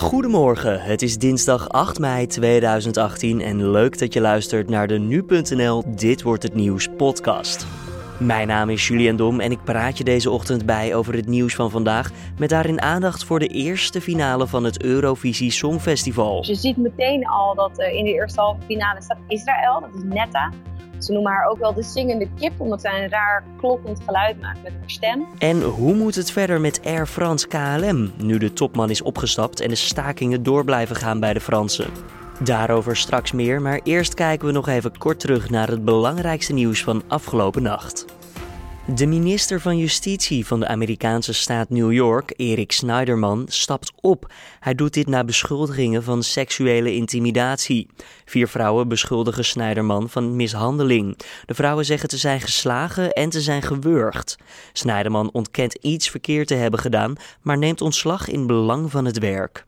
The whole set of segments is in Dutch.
Goedemorgen, het is dinsdag 8 mei 2018 en leuk dat je luistert naar de nu.nl Dit wordt het nieuws podcast. Mijn naam is Julian Dom en ik praat je deze ochtend bij over het nieuws van vandaag met daarin aandacht voor de eerste finale van het Eurovisie Songfestival. Dus je ziet meteen al dat eh, in de eerste halve finale staat Israël, dat is Netta. Ze noemen haar ook wel de zingende kip, omdat zij een raar kloppend geluid maakt met haar stem. En hoe moet het verder met Air France KLM, nu de topman is opgestapt en de stakingen door blijven gaan bij de Fransen? Daarover straks meer, maar eerst kijken we nog even kort terug naar het belangrijkste nieuws van afgelopen nacht. De minister van Justitie van de Amerikaanse staat New York, Erik Snyderman, stapt op. Hij doet dit na beschuldigingen van seksuele intimidatie. Vier vrouwen beschuldigen Snyderman van mishandeling. De vrouwen zeggen te zijn geslagen en te zijn gewurgd. Snyderman ontkent iets verkeerd te hebben gedaan, maar neemt ontslag in belang van het werk.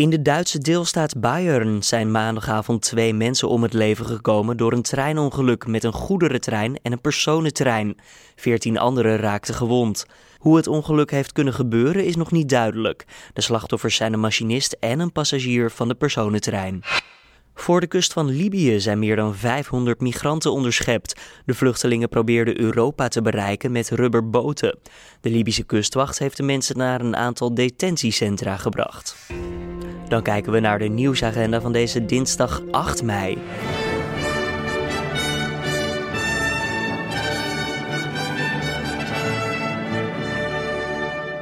In de Duitse deelstaat Bayern zijn maandagavond twee mensen om het leven gekomen door een treinongeluk met een goederentrein en een personentrein. Veertien anderen raakten gewond. Hoe het ongeluk heeft kunnen gebeuren is nog niet duidelijk. De slachtoffers zijn een machinist en een passagier van de personentrein. Voor de kust van Libië zijn meer dan 500 migranten onderschept. De vluchtelingen probeerden Europa te bereiken met rubberboten. De Libische kustwacht heeft de mensen naar een aantal detentiecentra gebracht. Dan kijken we naar de nieuwsagenda van deze dinsdag 8 mei.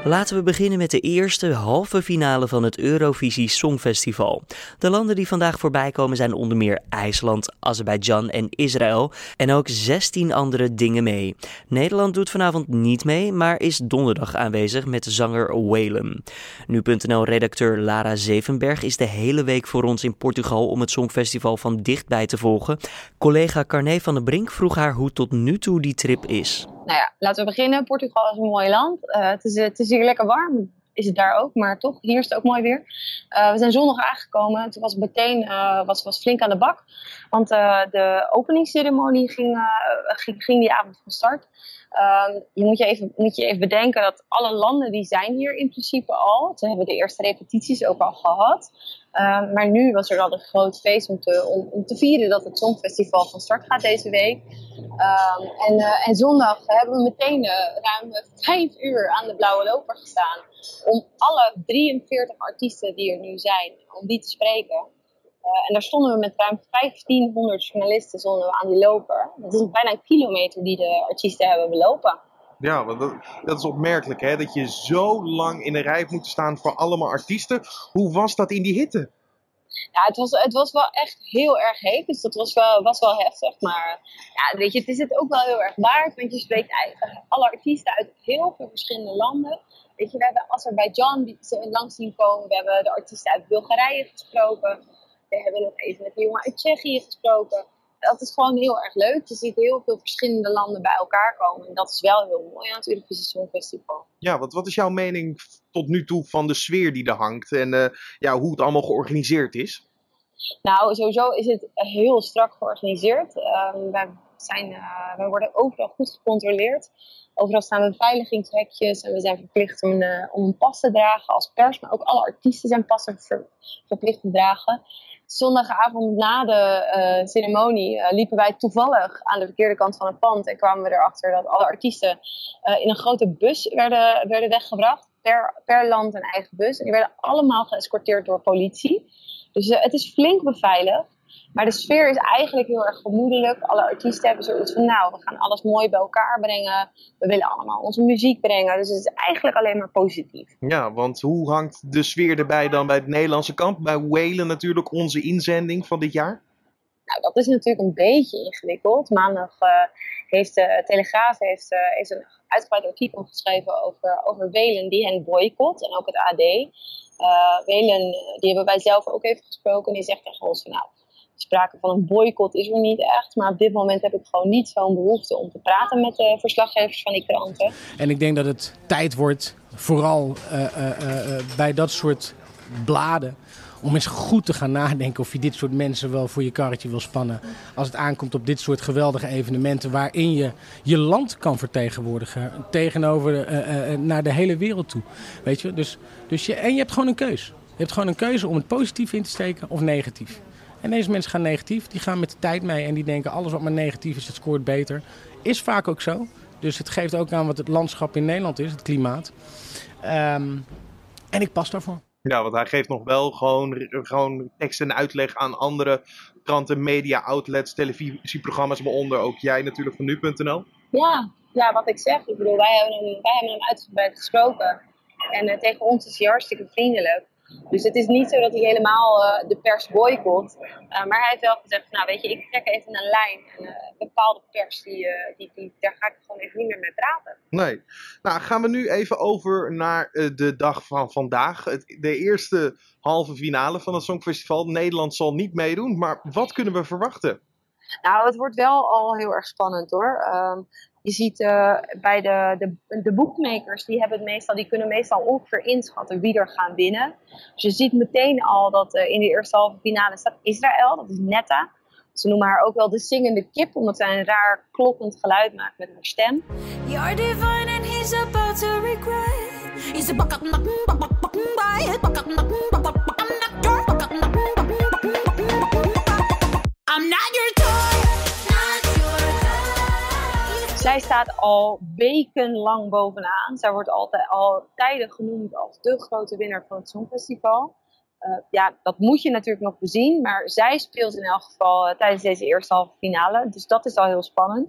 Laten we beginnen met de eerste halve finale van het Eurovisie Songfestival. De landen die vandaag voorbij komen zijn onder meer IJsland, Azerbeidzjan en Israël. En ook 16 andere dingen mee. Nederland doet vanavond niet mee, maar is donderdag aanwezig met zanger Whalen. Nu.nl-redacteur Lara Zevenberg is de hele week voor ons in Portugal om het Songfestival van dichtbij te volgen. Collega Carné van der Brink vroeg haar hoe tot nu toe die trip is nou ja, laten we beginnen. Portugal is een mooi land. Uh, het, is, het is hier lekker warm. Is het daar ook, maar toch, hier is het ook mooi weer. Uh, we zijn zondag aangekomen. Toen was het meteen uh, was, was flink aan de bak. Want de openingsceremonie ging, ging, ging, die avond van start. Ehm, je moet je, even, moet je even bedenken dat alle landen die zijn hier in principe al. Ze hebben de eerste repetities ook al gehad. Ehm, maar nu was er al een groot feest om te, om, om, te vieren dat het Songfestival van start gaat deze week. Um, en, uh, en, zondag hebben we meteen uh, ruim vijf uur aan de blauwe loper gestaan. Om alle 43 artiesten die er nu zijn, om die te spreken. En daar stonden we met ruim 1500 journalisten we aan die loper. Dat is bijna een kilometer die de artiesten hebben belopen. Ja, want dat, dat, is opmerkelijk hè, dat je zo lang in de rij moet staan voor allemaal artiesten. Hoe was dat in die hitte? Ja, het was, het was wel echt heel erg heet, dus dat was wel, was wel heftig. Maar ja, weet je, het is het ook wel heel erg waard, want je spreekt eigenlijk alle artiesten uit heel veel verschillende landen. Weet je, we hebben Azerbeidzjan langs zien komen, we hebben de artiesten uit Bulgarije gesproken, we hebben nog even met de jongen uit Tsjechië gesproken dat is gewoon heel erg leuk. Je ziet heel veel verschillende landen bij elkaar komen. En dat is wel heel mooi aan het Eurovisie Songfestival. Ja, wat, wat is jouw mening tot nu toe van de sfeer die er hangt? En uh, ja, hoe het allemaal georganiseerd is? Nou, sowieso is het heel strak georganiseerd. Um, wij, zijn, uh, wij worden overal goed gecontroleerd. Overal staan beveiligingshekjes en we zijn verplicht uh, om een pas te dragen als pers. Maar ook alle artiesten zijn passen ver, verplicht te dragen zondagavond na de ceremonie liepen wij toevallig aan de verkeerde kant van het pand en kwamen we erachter dat alle artiesten in een grote bus werden, werden weggebracht. Per, land een eigen bus. En die werden allemaal geëscorteerd door politie. Dus het is flink beveiligd. Maar de sfeer is eigenlijk heel erg gemoedelijk. Alle artiesten hebben zoiets van, nou, we gaan alles mooi bij elkaar brengen. We willen allemaal onze muziek brengen. Dus het is eigenlijk alleen maar positief. Ja, want hoe hangt de sfeer erbij dan bij het Nederlandse kamp? Bij Whalen natuurlijk, onze inzending van dit jaar? Nou, dat is natuurlijk een beetje ingewikkeld. Maandag uh, heeft de Telegraaf heeft, uh, heeft een uitgebreid artikel geschreven over, over Welen die hen boycott. En ook het AD. Uh, eh, Welen, die hebben wij zelf ook even gesproken. En die zegt tegen ons van, nou, sprake van een boycott is er niet echt. Maar op dit moment heb ik gewoon niet zo'n behoefte om te praten met de verslaggevers van die kranten. En ik denk dat het tijd wordt, vooral bij dat soort bladen, om eens goed te gaan nadenken of je dit soort mensen wel voor je karretje wil spannen. Als het aankomt op dit soort geweldige evenementen waarin je je land kan vertegenwoordigen tegenover naar de hele wereld toe. Weet je? Dus, dus je, en je hebt gewoon een keus. Je hebt gewoon een keuze om het positief in te steken of negatief. En deze mensen gaan negatief, die gaan met de tijd mee en die denken alles wat maar negatief is, het scoort beter. Is vaak ook zo. Dus het geeft ook aan wat het landschap in Nederland is, het klimaat. Ehm, en ik pas daarvoor. Ja, want hij geeft nog wel gewoon, gewoon tekst en uitleg aan andere kranten, media, outlets, televisieprogramma's, waaronder ook jij natuurlijk van nu.nl. Ja, ja, wat ik zeg. Ik bedoel, wij hebben hem, wij hebben uitgebreid gesproken. En uh, tegen ons is hij hartstikke vriendelijk. Dus het is niet zo dat hij helemaal uh, de pers boycott. Uh, maar hij heeft wel gezegd, nou weet je, ik trek even een lijn. En uh, bepaalde pers, die, die, die, daar ga ik gewoon even niet meer mee praten. Nee. Nou, gaan we nu even over naar de dag van vandaag. Het, de eerste halve finale van het Songfestival. Nederland zal niet meedoen, maar wat kunnen we verwachten? Nou, het wordt wel al heel erg spannend hoor. Um, je ziet uh, bij de, de, de bookmakers, die, hebben het meestal, die kunnen meestal ongeveer inschatten wie er gaan winnen. Dus je ziet meteen al dat uh, in de eerste halve finale staat Israël, dat is Netta. Ze noemen haar ook wel de zingende kip, omdat zij een raar kloppend geluid maakt met haar stem. Divine and he's about to regret. He's I'm staat al wekenlang bovenaan. Zij wordt altijd al tijden genoemd als de grote winnaar van het Songfestival. Uh, ja, dat moet je natuurlijk nog bezien. Maar zij speelt in elk geval uh, tijdens deze eerste halve finale. Dus dat is al heel spannend.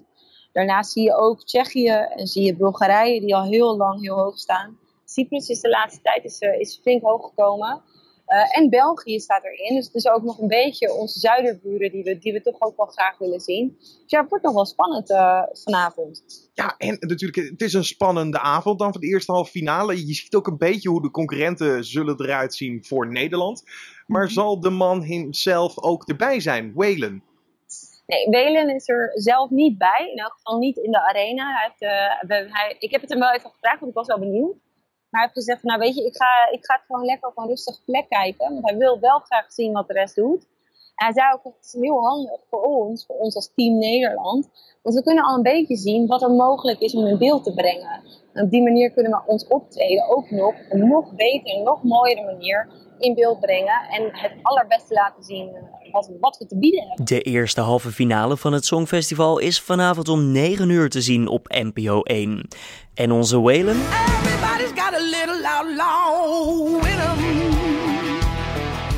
Daarnaast zie je ook Tsjechië en zie je Bulgarije die al heel lang heel hoog staan. Cyprus is de laatste tijd is, uh, is flink hoog gekomen. Uh, en België staat erin. Dus het is ook nog een beetje onze zuiderburen die we, die we toch ook wel graag willen zien. Dus ja, het wordt nog wel spannend uh, vanavond. Ja, en natuurlijk, het is een spannende avond dan van de eerste halve finale. Je ziet ook een beetje hoe de concurrenten zullen eruit zien voor Nederland. Maar mm-hmm. zal de man hemzelf ook erbij zijn, Whalen? Nee, Whalen is er zelf niet bij. In elk geval niet in de arena. Hij heeft, uh, hij, ik heb het hem wel even gevraagd, want ik was wel benieuwd. Maar hij heeft gezegd, nou weet je, ik ga, ik ga het gewoon lekker op een rustige plek kijken. Want hij wil wel graag zien wat de rest doet. En hij zei ook, het is heel handig voor ons, voor ons als team Nederland. Want we kunnen al een beetje zien wat er mogelijk is om in beeld te brengen. En op die manier kunnen we ons optreden ook nog een nog betere, nog mooiere manier in beeld brengen. En het allerbeste laten zien eh, wat, wat we te bieden hebben. De eerste halve finale van het Songfestival is vanavond om 9 uur te zien op NPO 1. En onze Whalen...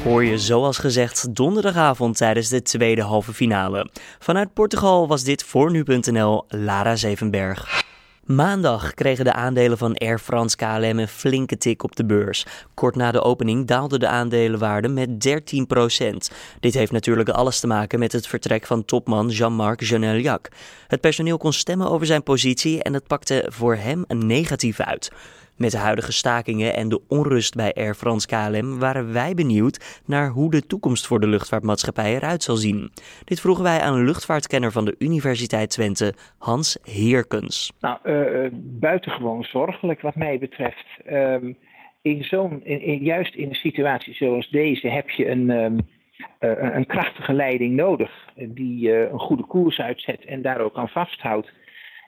Hoor je zoals gezegd donderdagavond tijdens de tweede halve finale. Vanuit Portugal was dit voor nu.nl Lara Zevenberg. Maandag kregen de aandelen van Air France KLM een flinke tik op de beurs. Kort na de opening daalde de aandelenwaarde met 13% Dit heeft natuurlijk alles te maken met het vertrek van topman Jean-Marc Janeljac. Het personeel kon stemmen over zijn positie en het pakte voor hem een negatief uit. Met de huidige stakingen en de onrust bij Air France KLM waren wij benieuwd naar hoe de toekomst voor de luchtvaartmaatschappij eruit zal zien. Dit vroegen wij aan een luchtvaartkenner van de Universiteit Twente, Hans Heerkens. Nou, uh, buitengewoon zorgelijk wat mij betreft. Um, in zo'n, juist in een situatie zoals deze heb je een, um, uh, een krachtige leiding nodig die een goede koers uitzet en daar ook aan vasthoudt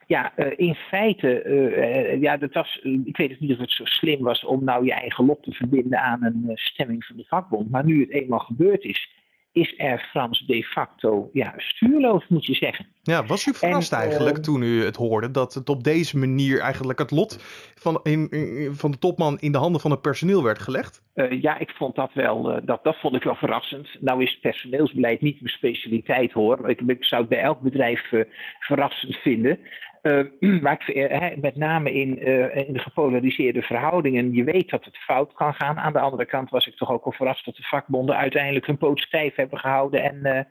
ja, uh, in feite, uh, ja, dat was, ik weet niet of het zo slim was om nou je eigen lot te verbinden aan een stemming van de vakbond. Maar nu het eenmaal gebeurd is, is er Frans de facto ja, stuurloos, moet je zeggen. Ja, was u verrast en, eigenlijk toen u het hoorde dat het op deze manier eigenlijk het lot van, in, in, van de topman in de handen van het personeel werd gelegd? Uh, ja, ik vond dat wel, uh, dat, dat vond ik wel verrassend. Nou is personeelsbeleid niet mijn specialiteit hoor. Ik, ik zou het bij elk bedrijf verrassend vinden. Uh, maar uh, met name in, uh, in de gepolariseerde verhoudingen, je weet dat het fout kan gaan. Aan de andere kant was ik toch ook al verrast dat de vakbonden uiteindelijk hun poot stijf hebben gehouden en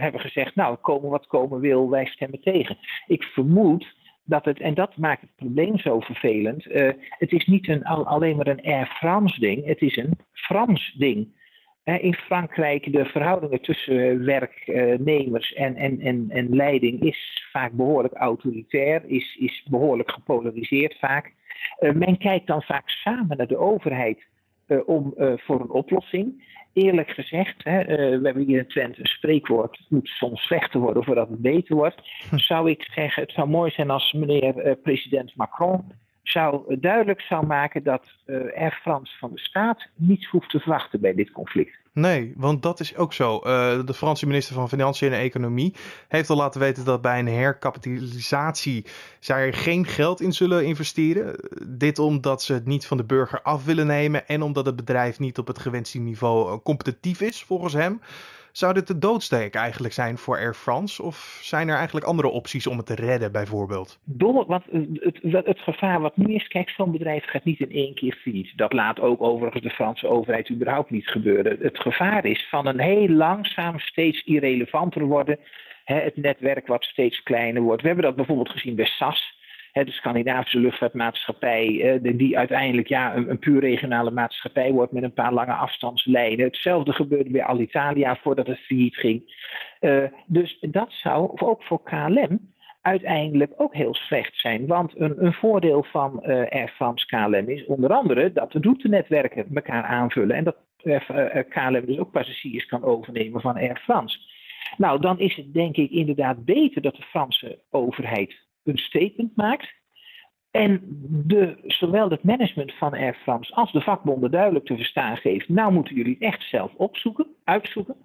hebben gezegd, nou, komen wat komen wil, wij stemmen tegen. Ik vermoed dat het, en dat maakt het probleem zo vervelend, het is niet een, alleen maar een Air France ding, het is een Frans ding in Frankrijk de verhoudingen tussen werknemers en, en, en, en leiding is vaak behoorlijk autoritair, is, is behoorlijk gepolariseerd vaak. Uh, men kijkt dan vaak samen naar de overheid uh, om, uh, voor een oplossing. Eerlijk gezegd, hè, we hebben hier in Twente een spreekwoord, het moet soms slechter worden voordat het beter wordt. Hm. Zou ik zeggen, het zou mooi zijn als meneer president Macron zou duidelijk zou maken dat Air France van de staat niets hoeft te verwachten bij dit conflict. Nee, want dat is ook zo. Uh, de Franse minister van Financiën en Economie heeft al laten weten dat bij een herkapitalisatie zij er geen geld in zullen investeren. Dit omdat ze het niet van de burger af willen nemen en omdat het bedrijf niet op het gewenste niveau competitief is, volgens hem. Zou dit de doodsteek eigenlijk zijn voor Air France? Of zijn er eigenlijk andere opties om het te redden, bijvoorbeeld? Door, want het, het, het gevaar wat nu is, kijk, zo'n bedrijf gaat niet in één keer failliet. Dat laat ook overigens de Franse overheid überhaupt niet gebeuren. Het gevaar is van een heel langzaam steeds irrelevanter worden. Hè, het netwerk wat steeds kleiner wordt. We hebben dat bijvoorbeeld gezien bij SAS de Scandinavische luchtvaartmaatschappij, die uiteindelijk ja, een, een, puur regionale maatschappij wordt met een paar lange afstandslijnen. Hetzelfde gebeurde bij Alitalia voordat het failliet ging. Uh, dus dat zou ook voor KLM uiteindelijk ook heel slecht zijn. Want een, een voordeel van uh, Air France KLM is onder andere dat de routenetwerken elkaar aanvullen. En dat KLM dus ook passagiers kan overnemen van Air France. Nou, dan is het denk ik inderdaad beter dat de Franse overheid een statement maakt. En de, zowel het management van Air France als de vakbonden duidelijk te verstaan geeft: nou moeten jullie het echt zelf opzoeken, uitzoeken.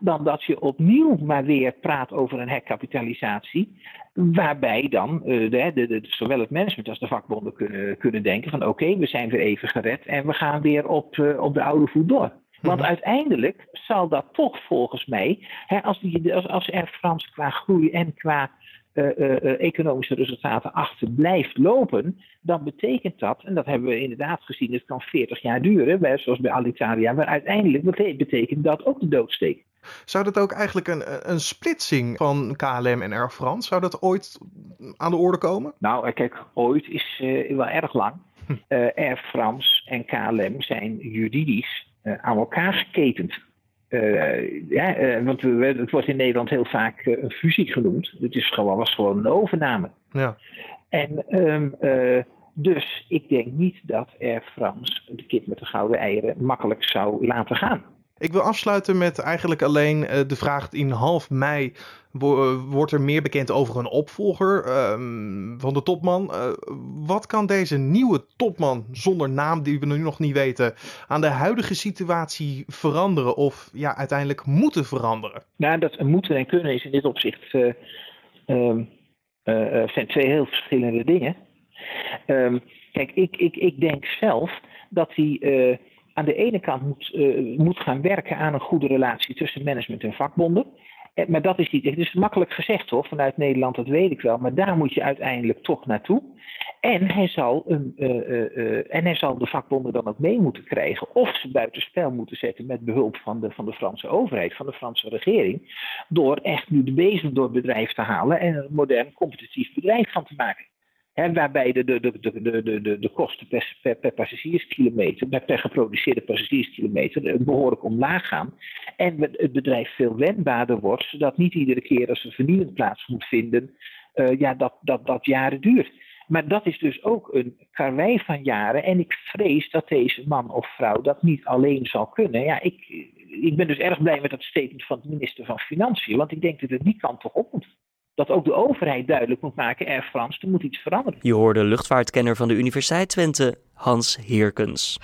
Dan dat je opnieuw maar weer praat over een herkapitalisatie. Waarbij dan uh, de, de, de, zowel het management als de vakbonden kunnen, kunnen denken: van oké, we zijn weer even gered en we gaan weer op, uh, op de oude voet door. Want mhm. uiteindelijk zal dat toch volgens mij, hè, als, die, als, als Air France qua groei en qua uh, economische resultaten achter blijft lopen, dan betekent dat, en dat hebben we inderdaad gezien, het kan 40 jaar duren, zoals bij Alitalia, maar uiteindelijk betekent dat ook de doodsteek. Zou dat ook eigenlijk een, een splitsing van KLM en Air France, zou dat ooit aan de orde komen? Nou, kijk, ooit is uh, wel erg lang. Hm. Air France en KLM zijn juridisch aan elkaar geketend. Uh, ja, uh, want we, het wordt in Nederland heel vaak uh, een fusie genoemd. Het is gewoon, was gewoon een overname. Ja. En um, dus ik denk niet dat Air France de kip met de gouden eieren makkelijk zou laten gaan. Ik wil afsluiten met eigenlijk alleen de vraag in half mei wordt er meer bekend over een opvolger um, van de topman. Uh, wat kan deze nieuwe topman zonder naam, die we nu nog niet weten, aan de huidige situatie veranderen of ja, uiteindelijk moeten veranderen? Nou, dat moeten en kunnen is in dit opzicht uh, zijn twee heel verschillende dingen. Um, kijk, ik, ik, ik denk zelf dat hij aan de ene kant moet, moet gaan werken aan een goede relatie tussen management en vakbonden. Eh, maar dat is niet. Het is makkelijk gezegd hoor, vanuit Nederland, dat weet ik wel. Maar daar moet je uiteindelijk toch naartoe. En hij zal, een, uh, en hij zal de vakbonden dan ook mee moeten krijgen. Of ze buitenspel moeten zetten met behulp van de, van de Franse overheid, van de Franse regering. Door echt nu de bezem door het bedrijf te halen en een modern competitief bedrijf van te maken waarbij de, de, de, de, de, de, de kosten per, per, per passagierskilometer, per geproduceerde passagierskilometer, behoorlijk omlaag gaan. En het bedrijf veel wendbaarder wordt, zodat niet iedere keer als er vernieuwing plaats moet vinden, uh, ja, dat, dat, dat jaren duurt. Maar dat is dus ook een karwei van jaren. En ik vrees dat deze man of vrouw dat niet alleen zal kunnen. Ja, ik, ik ben dus erg blij met dat statement van de minister van Financiën. Want ik denk dat het die kant toch op moet dat ook de overheid duidelijk moet maken, Air France, er moet iets veranderen. Je hoorde luchtvaartkenner van de Universiteit Twente, Hans Heerkens.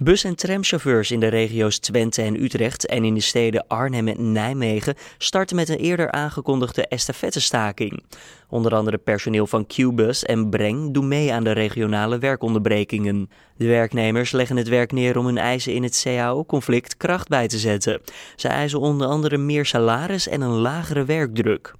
Bus- en tramchauffeurs in de regio's Twente en Utrecht en in de steden Arnhem en Nijmegen starten met een eerder aangekondigde estafettestaking. Onder andere personeel van Qbus en Breng doen mee aan de regionale werkonderbrekingen. De werknemers leggen het werk neer om hun eisen in het CAO-conflict kracht bij te zetten. Ze eisen onder andere meer salaris en een lagere werkdruk.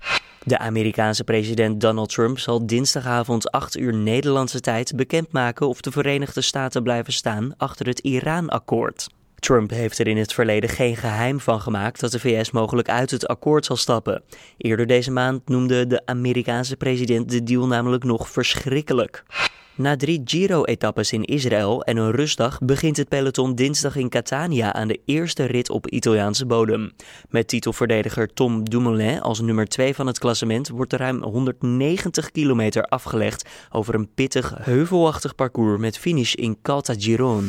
De Amerikaanse president Donald Trump zal dinsdagavond 8 uur Nederlandse tijd bekendmaken of de Verenigde Staten blijven staan achter het Iran-akkoord. Trump heeft er in het verleden geen geheim van gemaakt dat de VS mogelijk uit het akkoord zal stappen. Eerder deze maand noemde de Amerikaanse president de deal namelijk nog verschrikkelijk. Na drie Giro-etappes in Israël en een rustdag begint het peloton dinsdag in Catania aan de eerste rit op Italiaanse bodem. Met titelverdediger Tom Dumoulin als nummer 2 van het klassement wordt er ruim 190 kilometer afgelegd over een pittig, heuvelachtig parcours met finish in Caltagirone.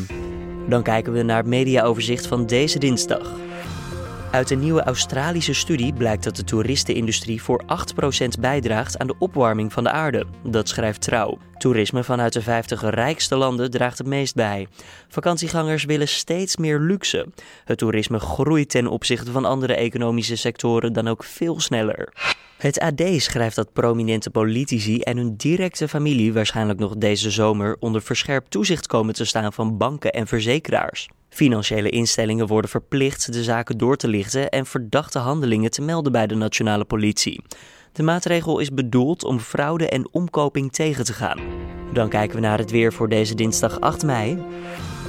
Dan kijken we naar het mediaoverzicht van deze dinsdag. Uit een nieuwe Australische studie blijkt dat de toeristenindustrie voor 8% bijdraagt aan de opwarming van de aarde. Dat schrijft Trouw. Toerisme vanuit de 50 rijkste landen draagt het meest bij. Vakantiegangers willen steeds meer luxe. Het toerisme groeit ten opzichte van andere economische sectoren dan ook veel sneller. Het AD schrijft dat prominente politici en hun directe familie waarschijnlijk nog deze zomer onder verscherpt toezicht komen te staan van banken en verzekeraars. Financiële instellingen worden verplicht de zaken door te lichten en verdachte handelingen te melden bij de nationale politie. De maatregel is bedoeld om fraude en omkoping tegen te gaan. Dan kijken we naar het weer voor deze dinsdag 8 mei.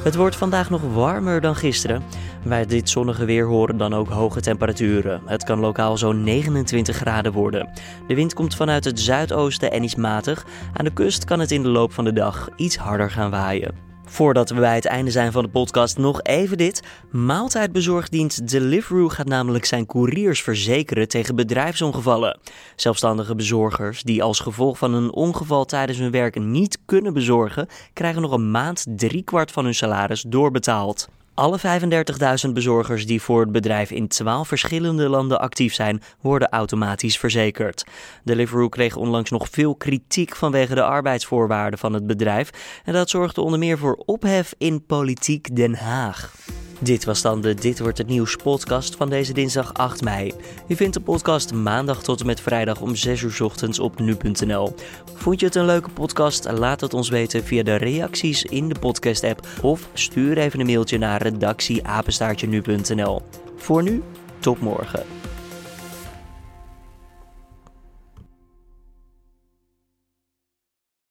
Het wordt vandaag nog warmer dan gisteren. Bij dit zonnige weer horen dan ook hoge temperaturen. Het kan lokaal zo'n 29 graden worden. De wind komt vanuit het zuidoosten en is matig. Aan de kust kan het in de loop van de dag iets harder gaan waaien. Voordat we bij het einde zijn van de podcast, nog even dit. Maaltijdbezorgdienst Deliveroo gaat namelijk zijn couriers verzekeren tegen bedrijfsongevallen. Zelfstandige bezorgers die als gevolg van een ongeval tijdens hun werk niet kunnen bezorgen, krijgen nog een maand driekwart van hun salaris doorbetaald. Alle 35.000 bezorgers die voor het bedrijf in 12 verschillende landen actief zijn, worden automatisch verzekerd. Deliveroo kreeg onlangs nog veel kritiek vanwege de arbeidsvoorwaarden van het bedrijf en dat zorgde onder meer voor ophef in politiek Den Haag. Dit was dan de Dit wordt het nieuws podcast van deze dinsdag 8 mei. Je vindt de podcast maandag tot en met vrijdag om 6 uur ochtends op nu.nl. Vond je het een leuke podcast? Laat het ons weten via de reacties in de podcast app of stuur even een mailtje naar redactieapenstaartje nu.nl. Voor nu, tot morgen.